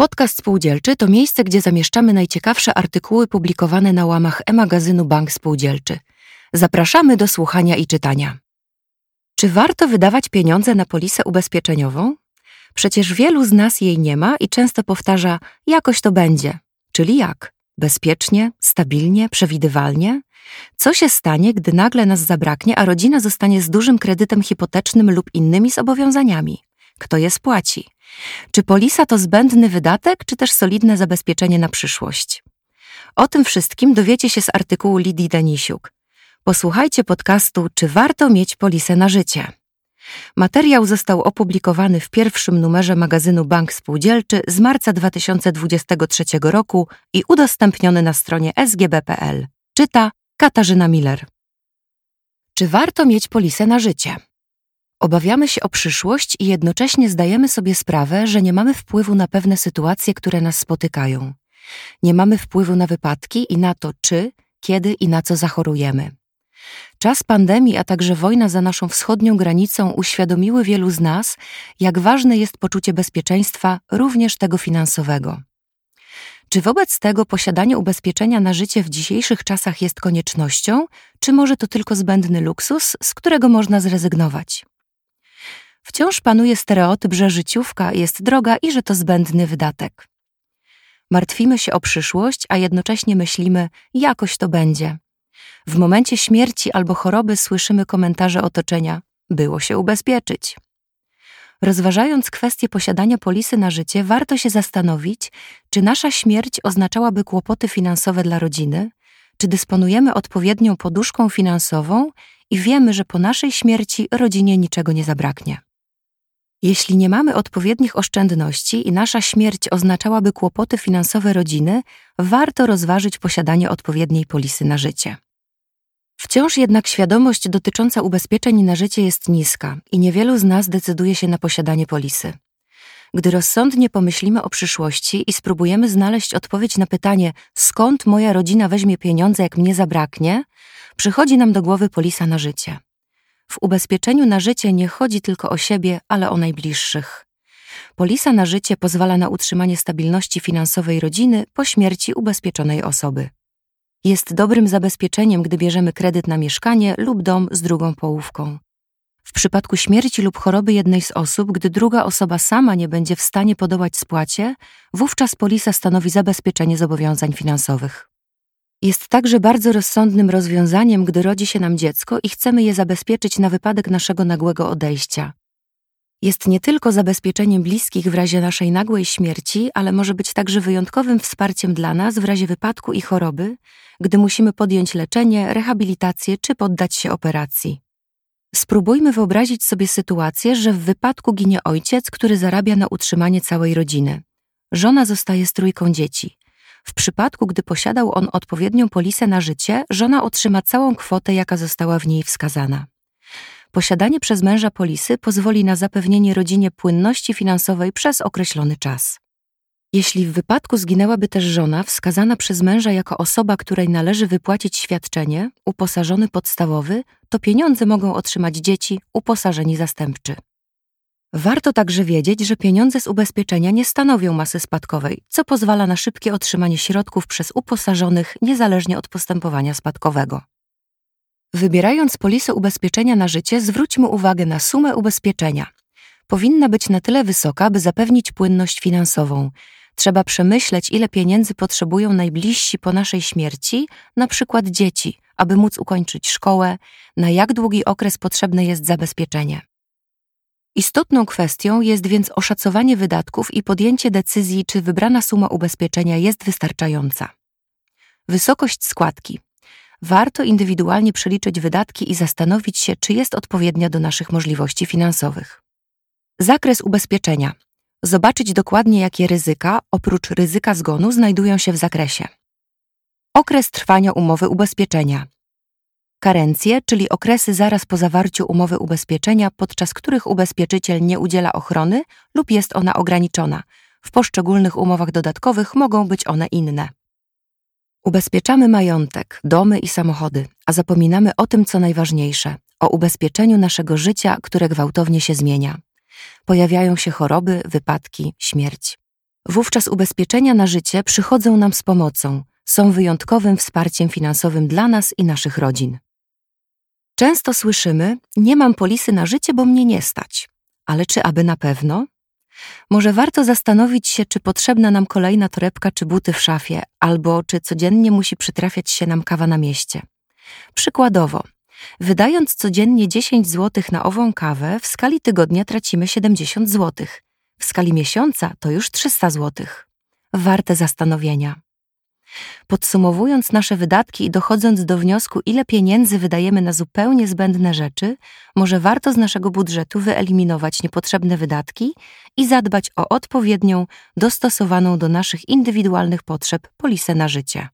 Podcast Spółdzielczy to miejsce, gdzie zamieszczamy najciekawsze artykuły publikowane na łamach e-magazynu Bank Spółdzielczy. Zapraszamy do słuchania i czytania. Czy warto wydawać pieniądze na polisę ubezpieczeniową? Przecież wielu z nas jej nie ma i często powtarza: jakoś to będzie. Czyli jak? Bezpiecznie, stabilnie, przewidywalnie? Co się stanie, gdy nagle nas zabraknie, a rodzina zostanie z dużym kredytem hipotecznym lub innymi zobowiązaniami? Kto je spłaci? Czy polisa to zbędny wydatek, czy też solidne zabezpieczenie na przyszłość? O tym wszystkim dowiecie się z artykułu Lidii Danisiuk. Posłuchajcie podcastu Czy warto mieć polisę na życie? Materiał został opublikowany w pierwszym numerze magazynu Bank Spółdzielczy z marca 2023 roku i udostępniony na stronie sgb.pl. Czyta Katarzyna Miller. Czy warto mieć polisę na życie? Obawiamy się o przyszłość i jednocześnie zdajemy sobie sprawę, że nie mamy wpływu na pewne sytuacje, które nas spotykają. Nie mamy wpływu na wypadki i na to, czy, kiedy i na co zachorujemy. Czas pandemii, a także wojna za naszą wschodnią granicą uświadomiły wielu z nas, jak ważne jest poczucie bezpieczeństwa, również tego finansowego. Czy wobec tego posiadanie ubezpieczenia na życie w dzisiejszych czasach jest koniecznością, czy może to tylko zbędny luksus, z którego można zrezygnować? Wciąż panuje stereotyp, że życiówka jest droga i że to zbędny wydatek. Martwimy się o przyszłość, a jednocześnie myślimy, jakoś to będzie. W momencie śmierci albo choroby słyszymy komentarze otoczenia: było się ubezpieczyć. Rozważając kwestię posiadania polisy na życie, warto się zastanowić, czy nasza śmierć oznaczałaby kłopoty finansowe dla rodziny, czy dysponujemy odpowiednią poduszką finansową i wiemy, że po naszej śmierci rodzinie niczego nie zabraknie. Jeśli nie mamy odpowiednich oszczędności i nasza śmierć oznaczałaby kłopoty finansowe rodziny, warto rozważyć posiadanie odpowiedniej polisy na życie. Wciąż jednak świadomość dotycząca ubezpieczeń na życie jest niska i niewielu z nas decyduje się na posiadanie polisy. Gdy rozsądnie pomyślimy o przyszłości i spróbujemy znaleźć odpowiedź na pytanie, skąd moja rodzina weźmie pieniądze, jak mnie zabraknie, przychodzi nam do głowy polisa na życie. W ubezpieczeniu na życie nie chodzi tylko o siebie, ale o najbliższych. Polisa na życie pozwala na utrzymanie stabilności finansowej rodziny po śmierci ubezpieczonej osoby. Jest dobrym zabezpieczeniem, gdy bierzemy kredyt na mieszkanie lub dom z drugą połówką. W przypadku śmierci lub choroby jednej z osób, gdy druga osoba sama nie będzie w stanie podołać spłacie, wówczas polisa stanowi zabezpieczenie zobowiązań finansowych. Jest także bardzo rozsądnym rozwiązaniem, gdy rodzi się nam dziecko i chcemy je zabezpieczyć na wypadek naszego nagłego odejścia. Jest nie tylko zabezpieczeniem bliskich w razie naszej nagłej śmierci, ale może być także wyjątkowym wsparciem dla nas w razie wypadku i choroby, gdy musimy podjąć leczenie, rehabilitację czy poddać się operacji. Spróbujmy wyobrazić sobie sytuację, że w wypadku ginie ojciec, który zarabia na utrzymanie całej rodziny. Żona zostaje z trójką dzieci. W przypadku, gdy posiadał on odpowiednią polisę na życie, żona otrzyma całą kwotę, jaka została w niej wskazana. Posiadanie przez męża polisy pozwoli na zapewnienie rodzinie płynności finansowej przez określony czas. Jeśli w wypadku zginęłaby też żona wskazana przez męża jako osoba, której należy wypłacić świadczenie, uposażony podstawowy, to pieniądze mogą otrzymać dzieci, uposażeni zastępczy. Warto także wiedzieć, że pieniądze z ubezpieczenia nie stanowią masy spadkowej, co pozwala na szybkie otrzymanie środków przez uposażonych niezależnie od postępowania spadkowego. Wybierając polisę ubezpieczenia na życie, zwróćmy uwagę na sumę ubezpieczenia. Powinna być na tyle wysoka, by zapewnić płynność finansową. Trzeba przemyśleć, ile pieniędzy potrzebują najbliżsi po naszej śmierci, na przykład dzieci, aby móc ukończyć szkołę, na jak długi okres potrzebne jest zabezpieczenie. Istotną kwestią jest więc oszacowanie wydatków i podjęcie decyzji, czy wybrana suma ubezpieczenia jest wystarczająca. Wysokość składki. Warto indywidualnie przeliczyć wydatki i zastanowić się, czy jest odpowiednia do naszych możliwości finansowych. Zakres ubezpieczenia. Zobaczyć dokładnie, jakie ryzyka, oprócz ryzyka zgonu, znajdują się w zakresie. Okres trwania umowy ubezpieczenia. Karencje, czyli okresy zaraz po zawarciu umowy ubezpieczenia, podczas których ubezpieczyciel nie udziela ochrony lub jest ona ograniczona. W poszczególnych umowach dodatkowych mogą być one inne. Ubezpieczamy majątek, domy i samochody, a zapominamy o tym, co najważniejsze o ubezpieczeniu naszego życia, które gwałtownie się zmienia. Pojawiają się choroby, wypadki, śmierć. Wówczas ubezpieczenia na życie przychodzą nam z pomocą, są wyjątkowym wsparciem finansowym dla nas i naszych rodzin. Często słyszymy: Nie mam polisy na życie, bo mnie nie stać. Ale czy aby na pewno? Może warto zastanowić się, czy potrzebna nam kolejna torebka czy buty w szafie, albo czy codziennie musi przytrafiać się nam kawa na mieście. Przykładowo, wydając codziennie 10 zł na ową kawę, w skali tygodnia tracimy 70 zł. W skali miesiąca to już 300 zł. Warte zastanowienia. Podsumowując nasze wydatki i dochodząc do wniosku, ile pieniędzy wydajemy na zupełnie zbędne rzeczy, może warto z naszego budżetu wyeliminować niepotrzebne wydatki i zadbać o odpowiednią, dostosowaną do naszych indywidualnych potrzeb polisę na życie.